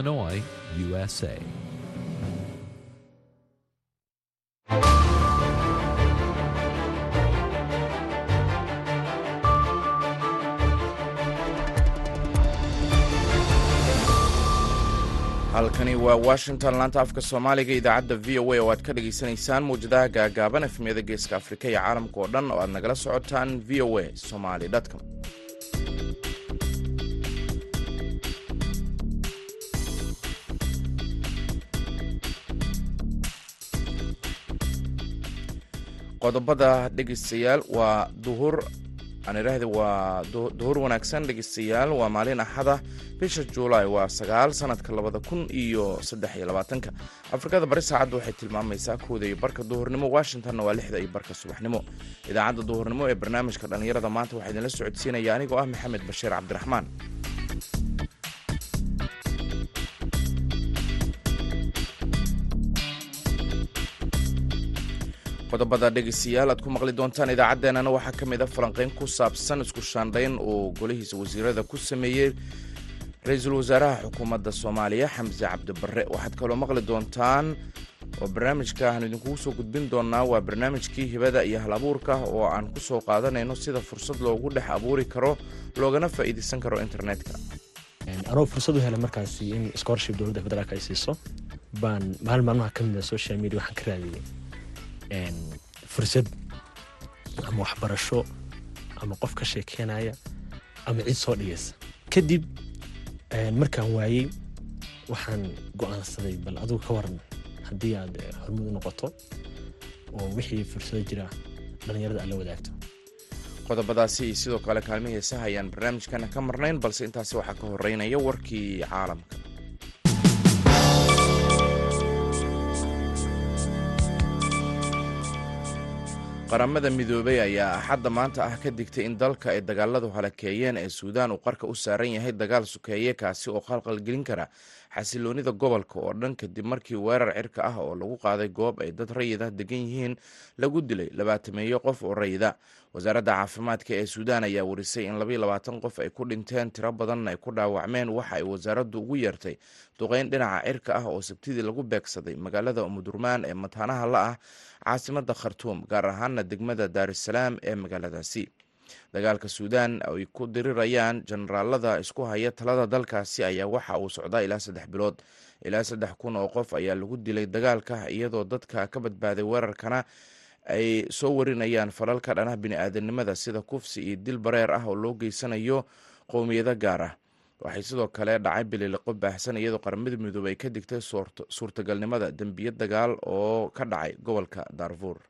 Illinois, USA. halkani waa washington laanta afka soomaaliga idaacadda v o a oo aad ka dhagaysanaysaan mawjadaha gaagaaban efmiyada geeska afrika iyo caalamka oo dhan oo aad nagala socotaan v o a somaly com qodobada dhegeystayaal waa duhur. Aan idhaahda waa duhur wanaagsan dhegeystayaal waa maalin axada bisha juulaay waa sagaal sanadka labada kun iyo saddex iyo labaatanka. Afrikada bari saacadda waxay tilmaamaysaa kooda iyo barka duhurnimo washingtonna waa lixda iyo barka subaxnimo. Idaacadda duhurnimo ee barnaamijka dhallinyarada maanta waxaa idinla socodsiinaya anigoo ah maxamed bashiir cabdiraxmaan qodobada dhegeystayaal aad ku maqli doontaan idaacaddeenana waxaa ka mid a falanqeyn ku saabsan isku shaandhayn oo golihiisa wasiirada ku sameeyey ra'iisul wasaaraha xukuumadda soomaaliya xamse cabdibarre. Waxaad kaloo maqli doontaan oo barnaamijka aan idinkugu soo gudbin doonaa waa barnaamijkii hibada iyo hal abuurka oo aan ku soo qaadanayno sida fursad loogu dhex abuuri karo loogana faa'iidaysan karo internetka. Anoo fursad u helay markaasi in scholarship dowladda federaalk ay siiso baan maalin maalmaha ka mid a social media waxaan ka raadiyey fursad ama waxbarasho ama qof ka sheekeynaya ama cid soo dhigaysa kadib markaan waayey waxaan go'aansaday bal adugu ka waran haddii aad hormud u noqoto oo wixii fursado jira dhallinyarada aad la wadaagto. Qodobadaasi iyo sidoo kale kaalmi heesaha ayaan barnaamijkana ka marnayn balse intaasi waxaa ka horeynaya warkii caalamka qaramada midoobay ayaa axadda maanta ah ka digtay in dalka ay dagaaladu halakeeyeen ee suudaan uu qarka u saaran yahay dagaal sukeeye kaasi oo qalqalgelin kara xasiloonida gobolka oo dhan kadib markii weerar cirka ah oo lagu qaaday goob ay dad rayid ah degan yihiin lagu dilay labaatameeyo qof oo rayida. Wasaaradda caafimaadka ee suudaan ayaa warisay in labaiyo labaatan qof ay ku dhinteen tiro badanna ay ku dhaawacmeen waxa ay wasaaraddu ugu yeertay duqeyn dhinaca cirka ah oo sabtidii lagu beegsaday magaalada umudurmaan ee mataanaha la ah caasimadda khartuum gaar ahaana degmada daarusalaam ee magaaladaasi dagaalka suudaan ay ku dirirayaan jenaraalada isku haya talada dalkaasi ayaa waxa uu socdaa ilaa saddex bilood. Ilaa saddex kun oo qof ayaa lagu dilay dagaalka iyadoo dadka ka badbaaday weerarkana ay soo warinayaan falalka dhanaha bini-aadanimada sida kufsi iyo dil bareer ah oo loo geysanayo qowmiyado gaar ah. Waxay sidoo kale dhacay bililiqo baahsan iyadoo qaramada midoobey ay ka digtay suurtagalnimada dembiyo dagaal oo ka dhacay gobolka darfur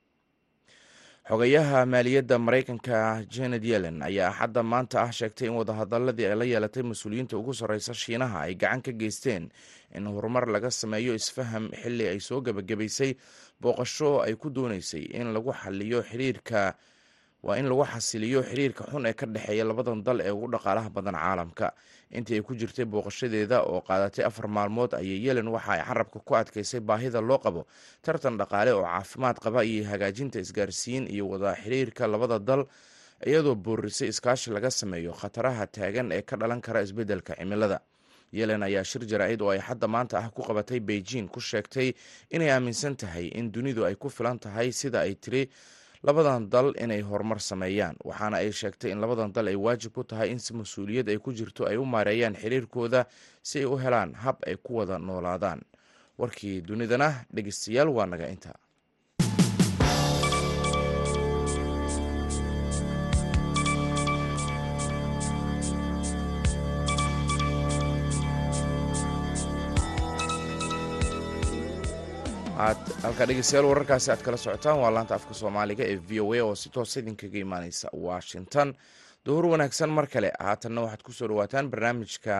xogayaha maaliyadda maraykanka janet yellen ayaa axadda maanta ah sheegtay in wadahadaladii ay la yeelatay mas'uuliyiinta ugu sarreysa shiinaha ay gacan ka geysteen in horumar laga sameeyo isfaham xilli ay soo gebagabaysay booqasho ay ku dooneysay in lagu xaliyo xiriirka waa in lagu xasiliyo xiriirka xun ee ka dhexeeya labadan dal ee ugu dhaqaalaha badan caalamka intii ay ku jirtay booqashadeeda oo qaadatay afar maalmood ayay yelen waxa ay carabka ku adkaysay baahida loo qabo tartan dhaqaale oo caafimaad qaba iyo hagaajinta isgaarsiin iyo wada xiriirka labada dal iyadoo boorisay iskaashi laga sameeyo khataraha taagan ee ka dhalan kara isbeddelka cimilada. Yelen ayaa shir jaraa'id oo ay xadda maanta ah ku qabatay beijing ku sheegtay inay aaminsan tahay in dunidu ay ku filan tahay sida ay tiri labadan dal inay horumar sameeyaan waxaana ay sheegtay in labadan dal ay waajib ku tahay in si mas'uuliyad ay ku jirto ay u maareeyaan xiriirkooda si ay u helaan hab ay ku wada noolaadaan. Warkii dunidana dhegeystayaal waa naga inta halkaa dhegeystayaal wararkaasi aad kala socotaan waa laanta afka soomaaliga ee v o a oo si toosa idinkaga imaaneysa washington. Duhur wanaagsan mar kale haatanna waxaad ku soo dhawaataan barnaamijka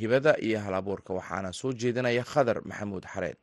hibada iyo hal abuurka waxaana soo jeedinaya khadar maxamuud xareed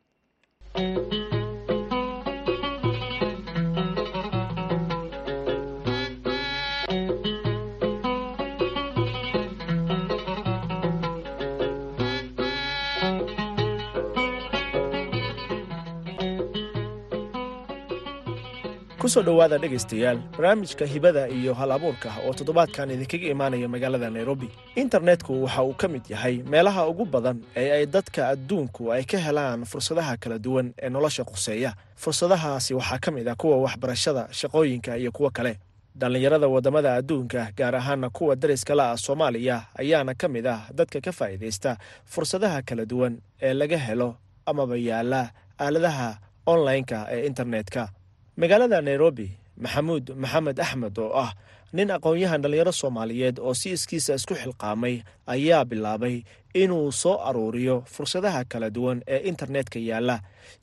ku soo dhowaada dhegaystayaal barnaamijka hibada iyo hal abuurka oo toddobaadkan idinkaga imaanaya magaalada nairobi. Internetku waxa uu ka mid yahay meelaha ugu badan ee ay dadka adduunku ay ka helaan fursadaha kala duwan ee nolosha quseeya. Fursadahaasi waxaa ka mid ah kuwa waxbarashada shaqooyinka iyo kuwo kale. Dhallinyarada waddamada adduunka gaar ahaana kuwa dariska la ah soomaaliya ayaana ka mid ah dadka ka faa'iidaysta fursadaha kala duwan ee laga helo amaba yaalla aaladaha onlineka ee internetka magaalada nairobi maxamuud maxamed axmed oo ah nin aqoon-yahan dhallinyaro soomaaliyeed oo si iskiisa isku xilqaamay ayaa bilaabay inuu soo aruuriyo fursadaha kala duwan ee internetka yaalla.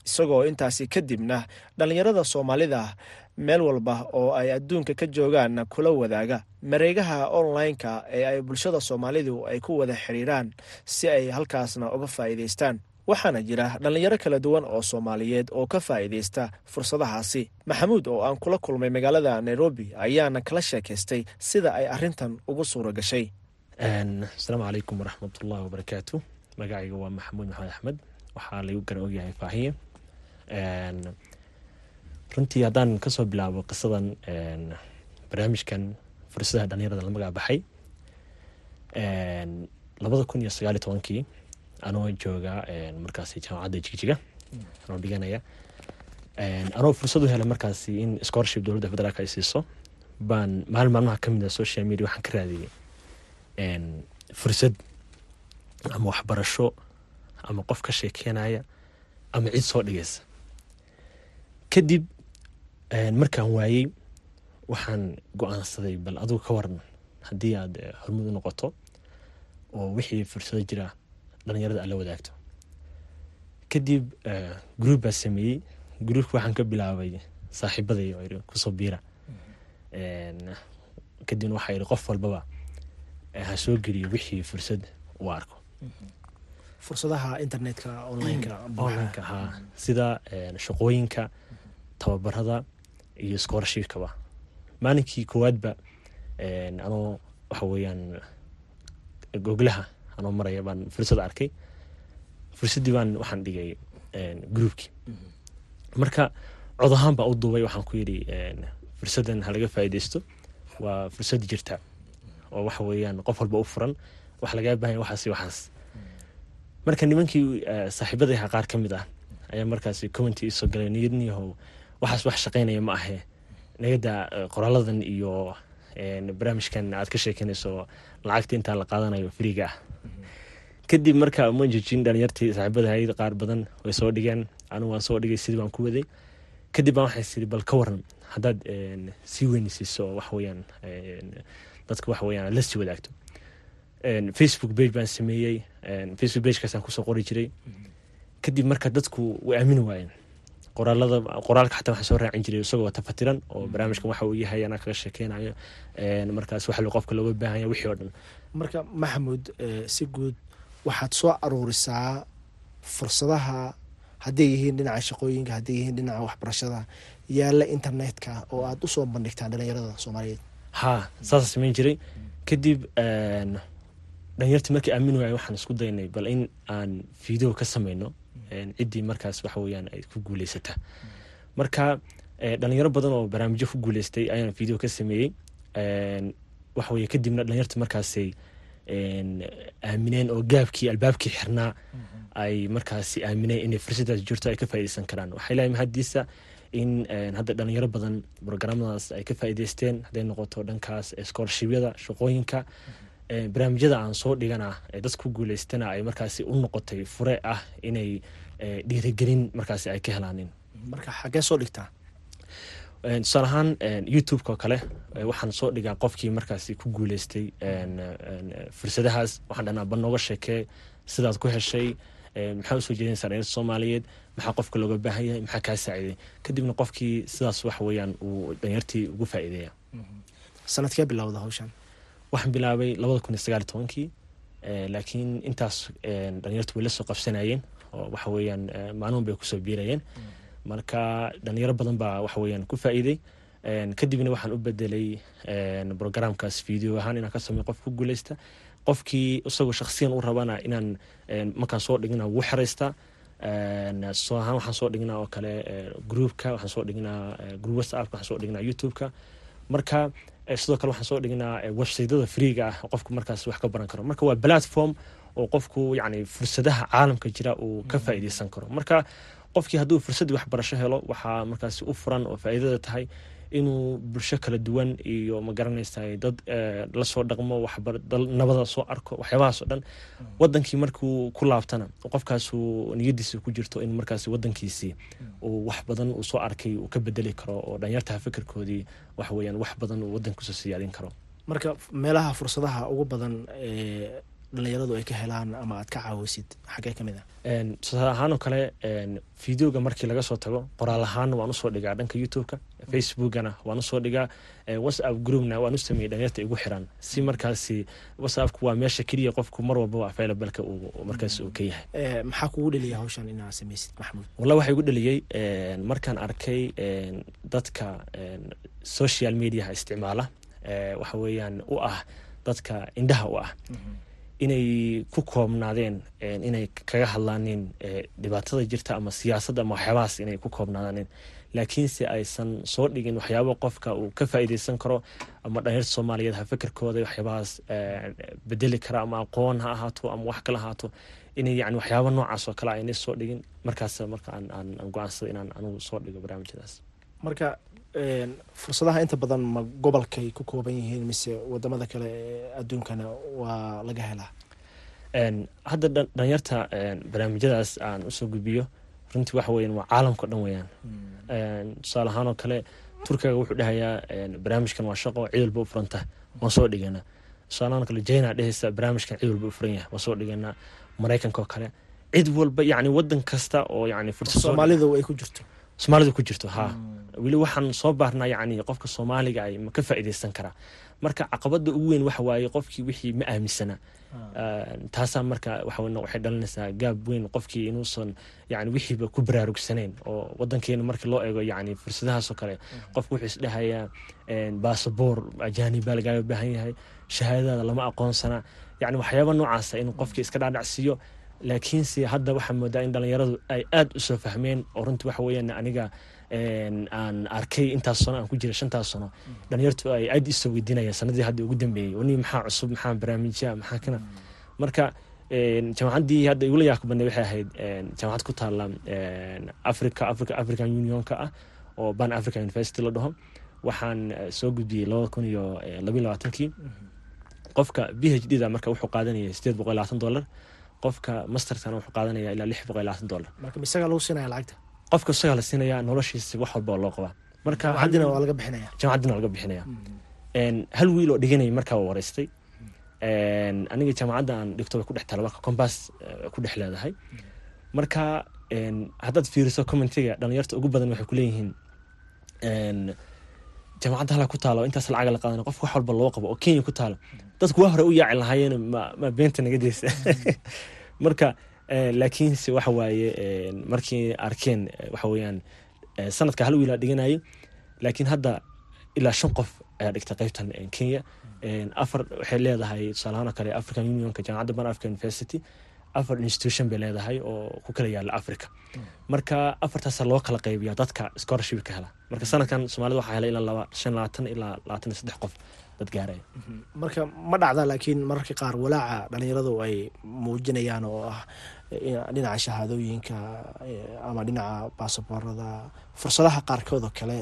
Isagoo intaasi kadibna dhallinyarada soomaalida meel walba oo ay adduunka ka joogaan kula wadaaga mareegaha onlineka ee ay bulshada soomaalidu ay ku wada xiriiraan si ay halkaasna uga faa'iidaystaan waxaana jira dhallinyaro kala duwan oo soomaaliyeed oo ka faa'iidaysta fursadahaasi. Maxamuud oo aan kula kulmay magaalada nairobi ayaana kala sheekaystay sida ay arrintan ugu suura gashay. Asalaamu calaykum waraxmatullahi wabarakaatu. Magacayga waa maxamuud maxamed axmed. Waxaa lagu garan ogyahay faahiye runtii haddaan ka soo bilaabo qisadan barnaamijkan fursadaha dhalinyarada la baxay. Labada kun iyo sagaaliyo tobankii anoo jooga markaasi jaamacadda jigjiga anoo dhiganaya anoo fursad u helay markaasi in scholarship dowladda federaalk ay siiso. Baan maalin maalmaha ka mid a social media waxaan ka raadiyey fursad ama waxbarasho ama qof ka sheekeynaya ama cid soo dhigaysa. Kadib markaan waayey waxaan go'aansaday bal adugu ka waran haddii aad hormud u noqoto oo wixii fursado jira dhalinyarada aad la wadaagto. Kadib gruub baa sameeyey. Gruubka waxaan ka bilaabay saaxiibaday oo ku soo biira. Kadibna waxaa yidhi qof walbaba ha soo geliyo wixii fursad uu arko. Fursadaha internetka onlineka onlineka ha. Sida shaqooyinka tababarada iyo scholarshipkaba maalinkii koowaadba anoo waxa weeyaan goglaha anoo maraya baan fursad arkay. Fursaddii baan waxaan dhigay groupkii marka cod ahaan baa u duubay waxaan ku yidhi fursaddan ha faa'iidaysto waa fursad jirta. Oo waxa weeyaan qof walba u furan wax lagaa bahanya waxaas waxaas. Marka nimankii saaxiibada ahaa qaar ka mid ah ayaa markaasi commenty isoo galay niyadniyahow waxaas wax shaqaynaya ma ahe. Nagada qoraaladan iyo barnaamijkan aad ka sheekeynayso lacagta intaa la qaadanayo friiga ah kadib marka ma jejin dhalinyartii saaxiibada hayad qaar badan way soo dhigeen anigu waan soo dhigay sidii baan ku waday. Kadib baan waxay siri bal ka waran haddaad sii weynisiiso wax weeyaan dadka wax weeyaan la sii wadaagto. Facebook page baan sameeyey facebook pagekaasaan ku soo qori jiray. Kadib marka dadku way aamini waayeen qoraalada qoraalka xataa waxaan soo raacin jiray isagoo tafatiran oo barnaamijkan waxa uu yahay anaa kaga sheekeynayo markaas waxa qofka looga baahanya wixii oo dhan. Marka maxamuud si guud waxaad soo aruurisaa fursadaha hadday yihiin dhinaca shaqooyinka hadday yihiin dhinaca waxbarashada yaalla internetka oo aad u soo bandhigtaan dhalinyarada soomaaliyeed. Ha saasa samayn jiray. Kadib dhalinyartii markii aamin waaya waxaan isku daynay bal in aan video ka sameyno ciddii markaas waxa weyaan ay ku guuleysata. Marka dhalinyaro badan oo barnaamijyo ku guuleystay ayaan video ka sameeyey. Waxaweye kadibna dhalinyarta markaasay aamineen oo gaabkii albaabkii xirnaa ay markaasi aamineen inay fursadaas jirto ay ka faaideysan karaan. Waxay leeyahay mahadiisa in hadda dhalinyaro badan brograamadaas ay ka faa'iideysteen hadday noqoto dhankaas scholarshibyada shaqooyinka barnaamijyada aan soo dhigana ee ku guuleystana ay markaasi u noqotay fure ah inay dhiirigelin markaasi ay ka helaanin. Marka xaggee soo dhigtaa? Tusaale ahaan youtube-ka oo kale waxaan soo dhigaa qofkii markaasi ku guuleystay fursadahaas. Waxaan dhanaa bal nooga sheekee sidaad ku heshay. Maxaa u soo jeedinaysaa dhalinyarta soomaaliyeed? Maxaa qofka looga baahan yahay? Maxaa kaa saaciday? Kadibna qofkii sidaas waxa weeyaan uu dhalinyartii ugu faa'iideeya sanadkee bilowda hawshan waxaan bilaabay labada kun iyo sagaal iyo tobankii laakiin intaas dhalinyartu way la soo qabsanayeen oo waxa weeyaan maalmuun bay ku soo biirayeen. Marka dhalinyaro badan baa waxa ku faa'iiday. Kadibna waxaan u bedelay programkaas video ahaan inaan ka sameyo qof ku guuleysta qofkii isagoo shaksiyan u rabana inaan markaan soo dhigna ugu xeraystaa soo waxaan soo dhignaa oo kale groupka waxaan soo dhignaa group whatsappka waxaan soo dhignaa youtube-ka. Marka sidoo kale waxaan soo dhignaa websaydyada freega ah qofku markaas wax ka baran karo. Marka waa platform oo qofku yani fursadaha caalamka jira uu ka faa'iideysan karo. Marka qofkii hadduu fursaddii waxbarasho helo waxaa markaasi u furan oo faa'iidada tahay inuu bulsho kala duwan iyo ma garanaysa dad la soo dhaqmo nabada soo arko waxyaabahaas oo dhan. Wadankii markuu ku laabtana qofkaasu niyadiisa ku jirto in markaas wadankiisii uu wax badan uu soo arkay uu ka bedeli karo oo dhalinyartaha fikirkoodii waxaweyaan wax badan uu wadankiisa siyaadin karo. Marka meelaha fursadaha ugu badan ee dhalinyaradu ay ka helaan ama aad ka caawisid xaggee ka mid a tusaale ahaan oo kale videoga markii laga soo tago qoraal ahaanna waan u soo dhigaa dhanka youtube-ka facebookana waan u soo dhigaa whatsapp groupna waan u sameeyey dhalinyarta igu xiran. Si markaasi whatsappku waa meesha keliya qofku mar walbaba available-ka uu markaas uu ka yahay. Maxaa kugu dheliya hawshan inaad samaysid maxamuud? Wallah waxaa igu dheliyey markaan arkay dadka social mediaha isticmaala waxa weeyaan u ah dadka indhaha u ah inay ku koobnaadeen inay kaga hadlaaneen dhibaatada jirta ama siyaasadda ama waxyaabahaas inay ku koobnaadaaneen laakiinse aysan soo dhigin waxyaaba qofka uu ka faa'iideysan karo ama dhalinyarta soomaaliyeed ha fikirkooda waxyaabahaas bedeli kara ama aqoon ha ahaato ama wax kale ahaato. Inay yani waxyaaba noocaas oo kale aynay soo dhigin. Markaas marka aan go'aansada inaan anugu soo dhigo barnaamijyadaas. Marka fursadaha inta badan ma gobolkay ku kooban yihiin mise waddamada kale ee adduunkana waa laga helaa? Hadda dhalinyarta barnaamijyadaas aan u soo gudbiyo runtii waxa weyan waa caalamka o dhan weyaan tusaale ahaan oo kale turkiga wuxuu dhahayaa barnaamijkan waa shaqo cid walba u furanta waan soo dhigana tusaale ahaan kale jina dhehaysa barnaamijkan cid walba u furan yahay waan soo dhigana maraykanka oo kale cid walba yani wadan kasta oo yani fursad soomaalidu ay ku jirto soomaalida ku jirto ha. Weli waxaan soo baarnaa yani qofka soomaaliga ay ma ka faa'iideysan karaa marka caqabada ugu weyn waxa waaye qofkii wixii ma aaminsana. Taasaa marka waxay dhalinaysaa gaab weyn qofkii inuusan yani wixiiba ku baraarugsaneyn oo wadankeena markii loo eego yani fursadahaasoo kale qofku wuxuu isdhahayaa basaboor ajaanib baa lagaaga baahan yahay shahaadadaada lama aqoonsana. Yani waxyaaba noocaasa inuu qofkii iska dhaadhacsiiyo laakiinse hadda waxaa moodaa in dhalinyaradu ay aada u soo fahmeen oo runtii waxa weyaan aniga aan arkay intaas sano aan ku jira shantaas sano dhalinyartu ay aad isoo weydiinayaan sanadii hadda ugu dambeeyey wani maxaa cusub maxaa barnaamijya maxaa kana? Marka jaamacaddii hadda igula yaaka badnay waxay ahayd jaamacad ku taala africa africa african unionka ah oo ban african university la dhaho. Waxaan soo gudbiyey labada kun iyo labayo labaatankii. Qofka b h d da marka wuxuu qaadanaya sideed boqol labaatan dollar qofka masterkana wuxuu qaadanaya ilaa lix boqol labaatan dollar. Marka misaga lagu siinaya lacagta. Qofka isagaa la siinaya noloshiisa wax walba loo qabaa marka jaamacaddina waa laga bixinaya jaamacaddina waa laga bixinaya hal wiil oo dhiganaya markaa waa wareystay. Aniga jaamacadda aan dhigto bay ku dhex taala marka combass ku dhex leedahay. Marka haddaad fiiriso commentiga dhalinyarta ugu badan waxay kuleeyihiin jaamacadda hala ku taalo intaas lacaga la qaadana qofka wax walba loo qabo oo kenya ku taalo. Dadku waa hore u yaaci lahaayeen ma beenta naga deysa marka laakiinse waxa waaye markii arkeen waxa weeyaan sanadka hal wiilaa dhiganayay laakiin hadda ilaa shan qof ayaa dhigtay qeybtan kenya. Afar waxay leedahay tusaalahaan oo kale african unionka jaamacadda ban african university afar institution bay leedahay oo ku kala yaalla africa marka afartaasa loo kala qaybiya dadka scholarship ka hela. Marka sanadkan soomaalida waxaa helay ilaa laba shan labaatan ilaa labaatan iyo saddex qof dad gaaraya. Marka ma dhacda laakiin mararka qaar walaaca dhalinyaradu ay muujinayaan oo ah dhinaca shahaadooyinka ama dhinaca baasaboorada fursadaha qaarkood oo kale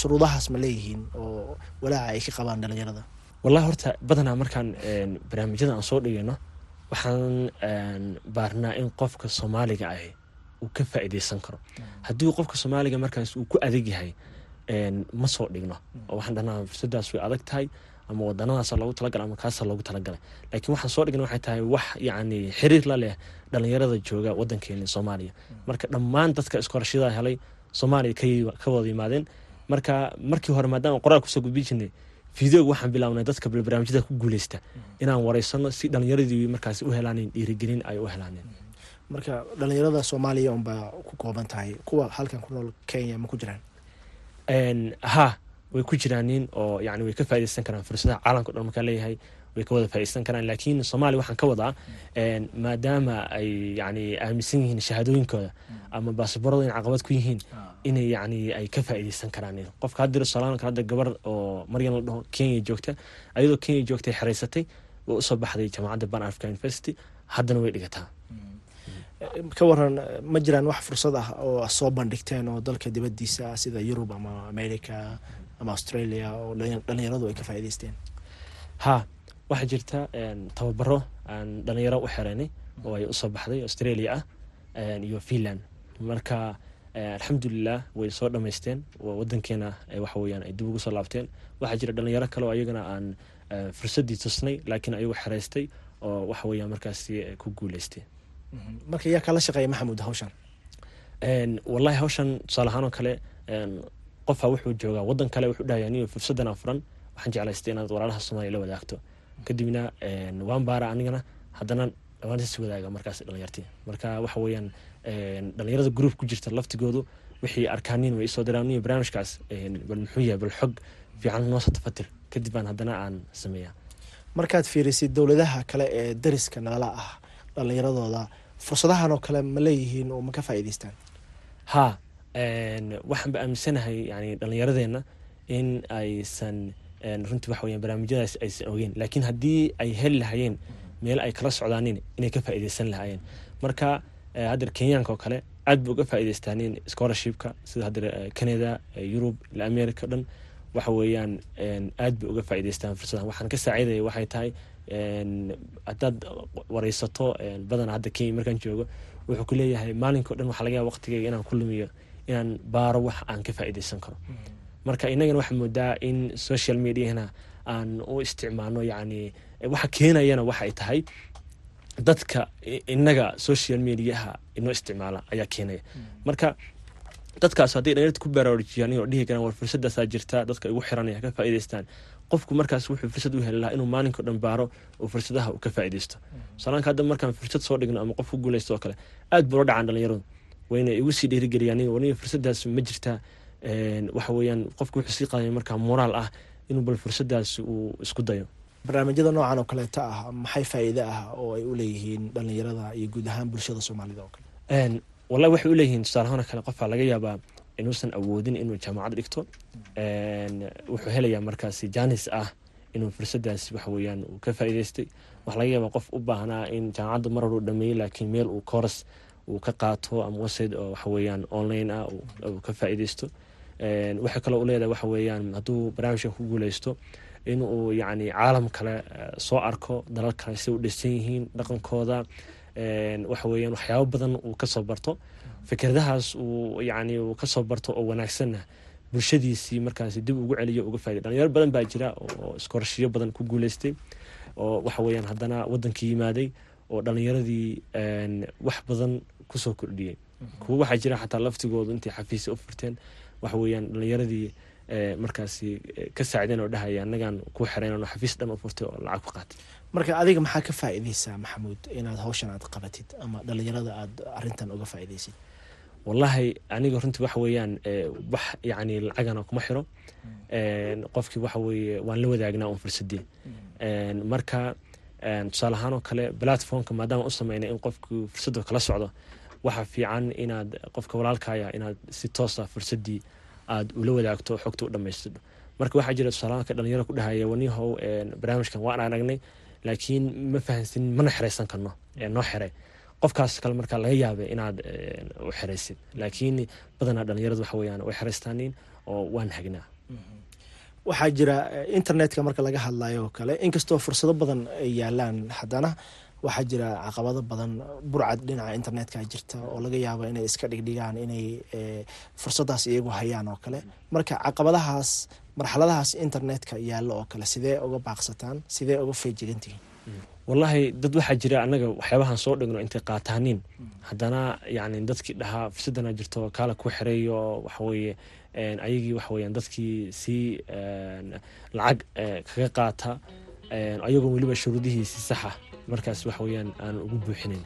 shuruudahaas ma leeyihiin oo walaaca ay ka qabaan dhalinyarada? Wallahi horta badanaa markaan barnaamijyada aan soo dhigayno waxaan baarnaa in qofka soomaaliga ahi uu ka faa'iideysan karo. Haddii qofka soomaaliga markaas uu ku adag yahay ma soo dhigno. Oo waxaan dhahnaa fursadaas way adag tahay ama wadanadaasa loogu talagalay ama kaasa loogu talagalay. Laakiin waxaan soo dhigna waxay tahay wax yacni xiriir la leh dhalinyarada jooga wadankeeni soomaaliya. Marka dhammaan dadka iskoorashada helay soomaaliya ka wada yimaadeen. Marka markii hore maadaama qoraal ku soo gudbi jirnay videoga waxaan bilaabnay dadka barnaamijyada ku guuleysta inaan wareysano si dhalinyaradii markaas u helaaneen dhiirigelin ay u helaaneen marka dhalinyarada soomaaliya unbaa ku kooban tahay kuwa halkan ku nool kenya ma ku jiraan? Ha way ku jiraanin oo yani way ka faaideysan karaan fursadaha caalamka o dhan markaa leeyahay way ka wada faa'iideysan karaan laakiin soomaaliya waxaan ka wadaa maadaama ay yani aaminsan yihiin shahaadooyinkooda ama baasaboorada in caqabad ku yihiin inay yani ay ka faa'iideysan karaan. Qofka haddii solaan kale hadda gabar oo maryan la dhaho kenya joogta ayadoo kenya joogtay xereysatay way u soo baxday jaamacadda ban africa university haddana way dhigataa. Ka waran ma jiraan wax fursad ah oo soo bandhigteen oo dalka dibadiisa sida yurub ama america ama australia oo dhalinyaradu ay ka faa'iideysteen ha waxaa jirta tababaro aan dhalinyaro u xereynay oo ay u soo baxday australia ah iyo finland. Marka alxamdulilah way soo dhamaysteen wadankeena waxa weyaan ay dib ugu soo laabteen. Waxaa jira dhalinyaro kale oo ayagana aan fursadii tusnay laakiin ayagu xereystay oo waxa weyaan markaasi ku guuleystay. Marka yaa kala shaqeeya maxamuud hawshan? Wallahi hawshan tusaale ahaan oo kale qofaa wuxuu joogaa wadan kale wuxuu dhahaya niyo fursadan aan furan waxaan jeclaystay inaad walaalaha soomaaliya la wadaagto kadibna waan baara anigana. Haddana waan is wadaaga markaas dhalinyartii. Marka waxa weeyaan dhalinyarada group ku jirta laftigoodu wixii arkaaniin way isoo diraan. Barnaamijkaas bal muxuu yahay bal xog fiican noo satafatir kadib baan haddana aan sameeyaa. Markaad fiirisid dowladaha kale ee dariska nala ah dhalinyaradooda fursadahan oo kale ma leeyihiin oo ma ka faa'iideystaan ha waxaan ba aaminsanahay yani dhalinyaradeenna in aysan runtii waxa weyan barnaamijyadaas aysan ogeyn laakiin haddii ay heli lahayeen meel ay kala socdaanin inay ka faa'iideysan lahaayeen. Marka haddeer kenyaanka oo kale aad ba uga faa'iideystaaneen scholarshipka sida haddeer canada yurub ila america o dhan. Waxa weeyaan aad bay uga faa'iideystaan fursadahan. Waxaan ka saaciidaya waxay tahay haddaad wareysato badan hadda kenya markaan joogo wuxuu ku leeyahay maalinka o dhan waxaa laga yaaba waqtigeyga inaan ku lumiyo inaan baaro wax aan ka faa'iideysan karo marka inagana waxaa moodaa in social mediahna aan u isticmaalno yacni waxa keenayana waxay tahay dadka inaga social mediaha inoo isticmaala ayaa keenaya. Marka dadkaas hadday dhalinyarta ku baraarujiyaan inuu dhihi karaan war fursadaasaa jirta dadka igu xiranaya ka faa'iideystaan qofku markaas wuxuu fursad u heli lahaa inuu maalinka o dhan baaro oo fursadaha uu ka faa'iideysto salaanka hadda markaan fursad soo dhigno ama qof ku guuleysto oo kale aad buu la dhacaan dhalinyaradu. Wayna igu sii dhiirigeliyaan waniga fursadaas ma jirtaa waxa weeyaan qofku wuxuu sii qaadaya markaa moraal ah inuu bal fursadaas uu isku dayo. Barnaamijyada noocan oo kaleeta ah maxay faa'iide ah oo ay u leeyihiin dhalinyarada iyo guud ahaan bulshada soomaalida oo kale? Wallahi waxay u leeyihiin tusaalahaan kale qofaa laga yaabaa inuusan awoodin inuu jaamacad dhigto. Wuxuu helayaa markaasi janis ah inuu fursadaas waxa weeyaan uu ka faa'iideystay waxaa laga yaabaa qof u baahnaa in jaamacadda mar hore u dhameeyey laakiin meel uu kooras uu ka qaato ama website oo waxa weeyaan online ah uu ka faa'iideysto waxay kaloo u leedahay waxa weeyaan hadduu barnaamijkan ku guuleysto in uu yacni caalam kale soo arko dalal kale si u dhisan yihiin dhaqankooda waxa weeyaan waxyaabo badan uu ka soo barto. Fikradahaas uu yacni uu ka soo barto oo wanaagsanna bulshadiisii markaasi dib ugu celiyo uga faa'iday dhalinyaro badan baa jira oo iskoorashiyo badan ku guuleystay oo waxa weeyaan haddana waddankii yimaaday oo dhalinyaradii wax badan ku soo kordhiyey kuwo waxaa jira xataa laftigoodu intay xafiisya u furteen waxa weeyaan dhalinyaradii markaasi ka saacideen oo dhahaya annagaan ku xereyn xafiis dhan u furtay oo lacag ku qaatay. Marka adiga maxaa ka faa'iideysaa maxamuud inaad hawshan aad qabatid ama dhalinyarada aad arintan uga faa'iideysid? Wallahi aniga runtii waxa weeyaan wax yacni lacagana kuma xiro. Qofkii waxa weeye waan la wadaagnaa un fursadii. Marka tusaale ahaan oo kale platformka maadaama u sameynay in qofku fursadda kala socdo waxaa fiican inaad qofka walaalkaya inaad si toosa fursadii aad ula wadaagto xogta u dhamaystirdo marka waxaa jira tusaalaanka dhalinyaro ku dhahaya wanihow barnaamijkan waan aragnay laakiin ma fahansin mana xereysan karno noo xere qofkaas kale markaa laga yaabay inaad u xereysid laakiin badanaa dhalinyaradu waxa way xereystaaniin oo waan hagnaa. Waxaa jira internetka marka laga hadlayo kale inkastoo fursado badan ay yaalaan haddana waxaa jira caqabado badan burcad dhinaca internetka jirta oo laga yaabo inay iska dhigdhigaan inay fursadaas iyagu hayaan oo kale. Marka caqabadahaas marxaladahaas internetka yaallo oo kale sidee uga baaqsataan sidee uga feejigantihiin? Wallahi dad waxaa jira annaga waxyaabahan soo dhigno intay qaataaniin. Haddana yani dadkii dhahaa fursadana jirto kaala ku xereeyo waxaweye ayagii waxaweyan dadkii sii lacag kaga qaata ayagoo weliba shuruudihiisi saxa markaas wax weyaan aan ugu buuxinayn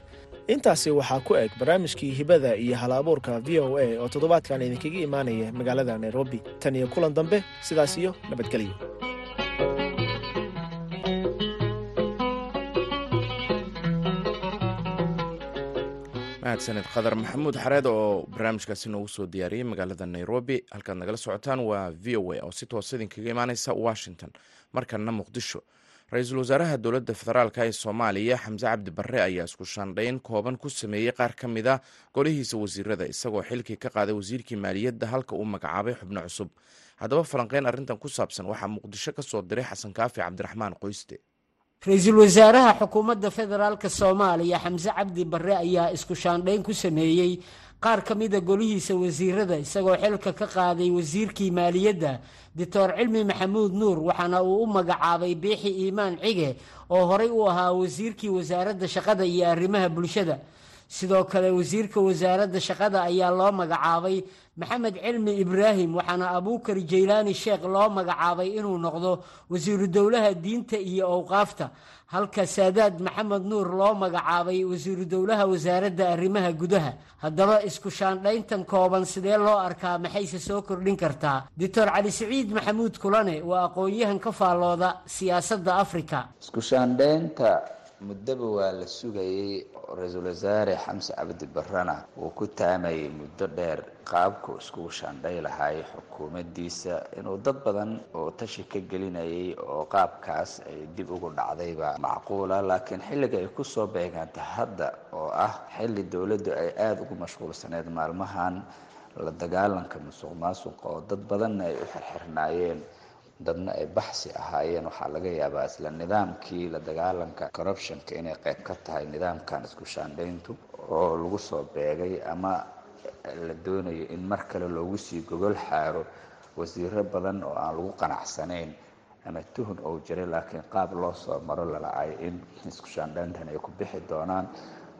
intaasi waxaa ku eg barnaamijkii hibada iyo halabuurka v o a oo toddobaadkan idinkaga imaanaya magaalada nairobi. Tan iyo kulan dambe sidaas iyo nabadgelyo. Maxamed khadar maxamuud xareed oo barnaamijkaasi noogu soo diyaariyey magaalada nairobi. Halkaad nagala socotaan waa v o a oo si toosa ah idinkaga imaaneysa washington. Markana muqdisho ra'iisul wasaaraha dowladda federaalk ee soomaaliya xamse cabdi barre ayaa isku shaandhayn kooban ku sameeyey qaar ka mid a golihiisa wasiirada isagoo xilkii ka qaaday wasiirkii maaliyadda halka uu magacaabay xubno cusub. Haddaba falanqeyn arrintan ku saabsan waxaa muqdisho ka soo diray xasan kaafi cabdiraxmaan qoyste. Ra'iisul wasaaraha xukuumadda federaalka soomaaliya xamse cabdi barre ayaa isku shaandhayn ku sameeyey qaar ka mida golihiisa wasiirada isagoo xilka ka qaaday wasiirkii maaliyadda doctor cilmi maxamuud nuur waxaana uu u magacaabay biixi iimaan cige oo horey u ahaa wasiirkii wasaaradda shaqada iyo arrimaha bulshada. Sidoo kale wasiirka wasaaradda shaqada ayaa loo magacaabay maxamed cilmi ibraahim waxaana abuukar jaylaani sheekh loo magacaabay inuu noqdo wasiiru dowlaha diinta iyo owqaafta halka saadaad maxamed nuur loo magacaabay wasiiru dowlaha wasaaradda arrimaha gudaha. Haddaba isku shaandhayntan kooban sidee loo arkaa maxayse soo kordhin kartaa? Doctor cali siciid maxamuud kulane waa aqoon-yahan ka faallooda siyaasadda afrika muddaba waa la sugayey ra'iisul wasaare xamse cabdi barrena uu ku taamayay muddo dheer qaabku iskugu shaandhay lahaay xukuumaddiisa inuu dad badan oo tashi ka gelinayay oo qaabkaas ay dib ugu dhacdayba macquula laakiin xilliga ay ku soo beegaantay hadda oo ah xilli dowladdu ay aada ugu mashquulsaneyd maalmahan la dagaalanka musuq maasuqa oo dad badanna ay u xirxirnaayeen dadna ay baxsi ahaayeen. Waxaa laga yaabaa isla nidaamkii la dagaalanka corruptionka inay qayb ka tahay nidaamkan isku shaandhayntu oo lagu soo beegay ama la doonayo in mar kale loogu sii gogol xaaro wasiiro badan oo aan lagu qanacsanayn. Ama tuhun ou jiray laakiin qaab loo soo maro lalacay in isku shaandhayntan ay ku bixi doonaan.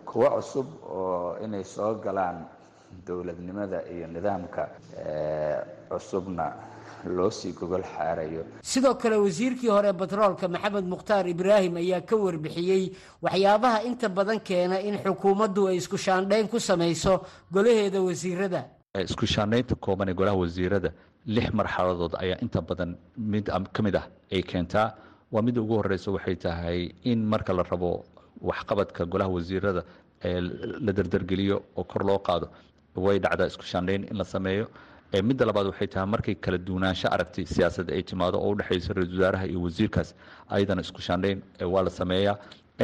Kuwo cusub oo inay soo galaan dowladnimada iyo nidaamka cusubna loo sii gogol xaarayo. Sidoo kale wasiirkii hore batroolka maxamed mukhtaar ibraahim ayaa ka warbixiyey waxyaabaha inta badan keena in xukuumaddu ay isku shaandhayn ku samayso golaheeda wasiirada. Isku shaandhaynta kooban ee golaha wasiirada lix marxaladood ayaa inta badan mid ka mid ah ay keentaa. Waa midda ugu horeysa waxay tahay in marka la rabo waxqabadka golaha wasiirada ee la dardargeliyo oo kor loo qaado way dhacdaa isku shaandhayn in la sameeyo midda labaad waxay tahay markay kala duwanaansho aragti siyaasadda ay timaado oo udhexaysa ra'isul wasaaraha iyo wasiirkaas ayadana isku shaandhayn waa la sameeyaa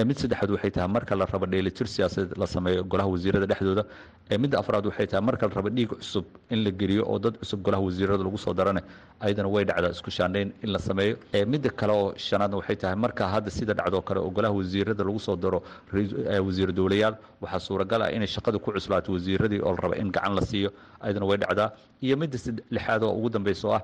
mid saddexaad waxay tahay marka la rabo dheelitir siyaasadeed la sameeyo golaha wasiirada dhexdooda. Midda afraad waxay tahay marka la rabo dhiig cusub in la geliyo oo dad cusub golaha wasiirada lagu soo darane ayadana way dhacdaa isku shaandhayn in la sameeyo. Midda kale oo shanaadna waxay tahay marka hadda sida dhacdoo kale oo golaha wasiirada lagu soo daro wasiir dowlayaal waxaa suuragal ah inay shaqada ku cuslaato wasiiradii oo la raba in gacan la siiyo ayadana way dhacdaa. Iyo midda lixaad oo ugu dambeysa oo ah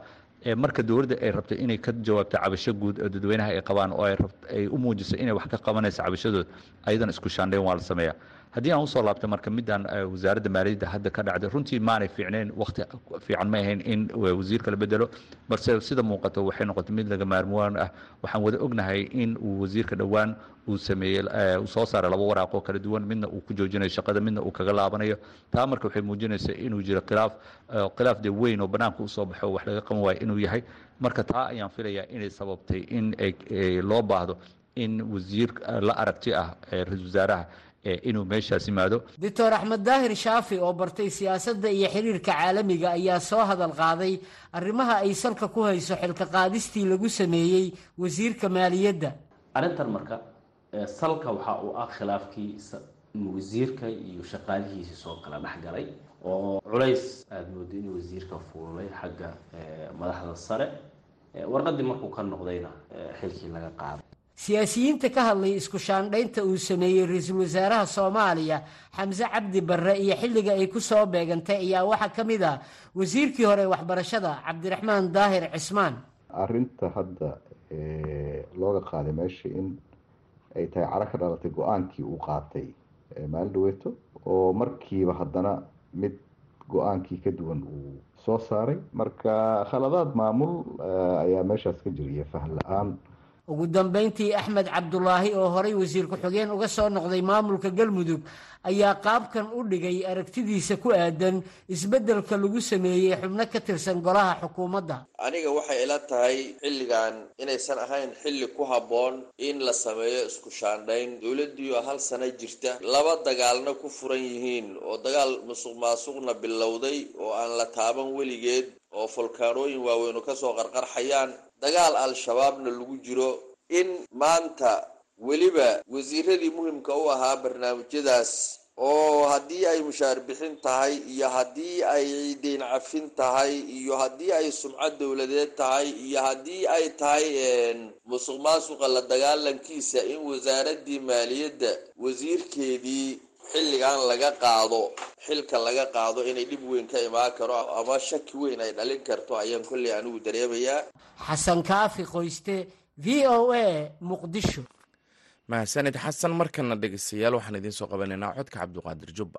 marka dowladda ay rabto inay ka jawaabto cabasho guud oo dadweynaha ay qabaan oo ay u muujiso inay wax ka qabanayso cabashadood ayadana isku shaandhayn waa la sameeyaa haddii aan u soo laabtay marka midaan wasaaradda maaliyadda hadda ka dhacday runtii maanay fiicnayn wakti fiican ma ahayn in wasiirka la bedelo. Balse sida muuqato waxay noqotay mid laga maarmuwaan ah. Waxaan wada ognahay in uu wasiirka dhowaan uu sameeyey uu soo saaray laba waraaqoo kala duwan midna uu ku joojinayo shaqada midna uu kaga laabanayo. Taa marka waxay muujinaysaa inuu jiro khilaaf khilaaf dee weyn oo banaanka u soo baxo wax laga qaban waayo inuu yahay. Marka taa ayaan filayaa inay sababtay in loo baahdo in wasiir la aragti ah ra'isul wasaaraha inuu meeshaas yimaado. Doctor axmed daahir shaafi oo bartay siyaasadda iyo xiriirka caalamiga ayaa soo hadal qaaday arrimaha ay salka ku hayso xilka qaadistii lagu sameeyey wasiirka maaliyadda. Arrintan marka salka waxa uu ah khilaafkii wasiirka iyo shaqaalihiisii soo kala dhexgalay oo culays aada moodo in wasiirka fuulay xagga madaxda sare. Warqadii markuu ka noqdayna xilkii laga qaaday siyaasiyiinta ka hadlay isku shaandhaynta uu sameeyey ra'iisul wasaaraha soomaaliya xamse cabdi barre iyo xilliga ay ku soo beegantay ayaa waxaa ka mid ah wasiirkii hore waxbarashada cabdiraxmaan daahir cismaan. Arrinta hadda looga qaaday meesha in ay tahay caro ka dhalatay go'aankii uu qaatay maalin oo markiiba haddana mid go'aankii ka duwan uu soo saaray. Marka khaladaad maamul ayaa meeshaas ka jiriya faham la'aan ugu dambayntii axmed cabdulaahi oo horay wasiir ku-xigeen uga soo noqday maamulka galmudug ayaa qaabkan u dhigay aragtidiisa ku aadan isbeddelka lagu sameeyey xubno ka tirsan golaha xukuumadda. Aniga waxay ila tahay xilligan inaysan ahayn xilli ku habboon in la sameeyo isku shaandhayn. Dowladdiioo hal sano jirta laba dagaalna ku furan yihiin oo dagaal musuq maasuqna bilowday oo aan la taaban weligeed oo folkaanooyin waaweynu ka soo qarqarxayaan dagaal al-shabaabna lagu jiro in maanta weliba wasiiradii muhimka u ahaa barnaamijyadaas oo haddii ay mushaar bixin tahay iyo haddii ay deyn cafin tahay iyo haddii ay sumcad dowladeed tahay iyo haddii ay tahay musuq maasuqa la dagaalankiisa in wasaaradii maaliyadda wasiirkeedii xilligan laga qaado xilka laga qaado inay dhib weyn ka imaan karo ama shaki weyn ay dhalin karto ayaan kolley anigu dareemayaa. Xasan kaafi qoyste v o a muqdisho. Mahadsanid xasan markana dhegeystayaal waxaan idiin soo qabanaynaa codka cabdiqaadir jubba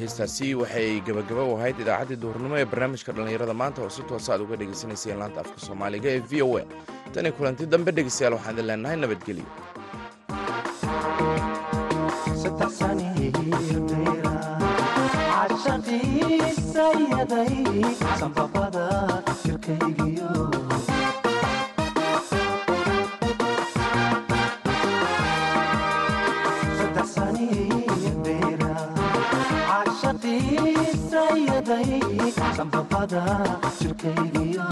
heestaasi waxay gabagaba u ahayd idaacaddii duhurnimo ee barnaamijka dhallinyarada maanta oo si toosa aad uga dhegaysanayseen laanta afka soomaaliga ee v o a. Tani kulanti dambe dhegeystayaal waxaan idin leenahay nabadgelyo sanbabada jirkaygiyo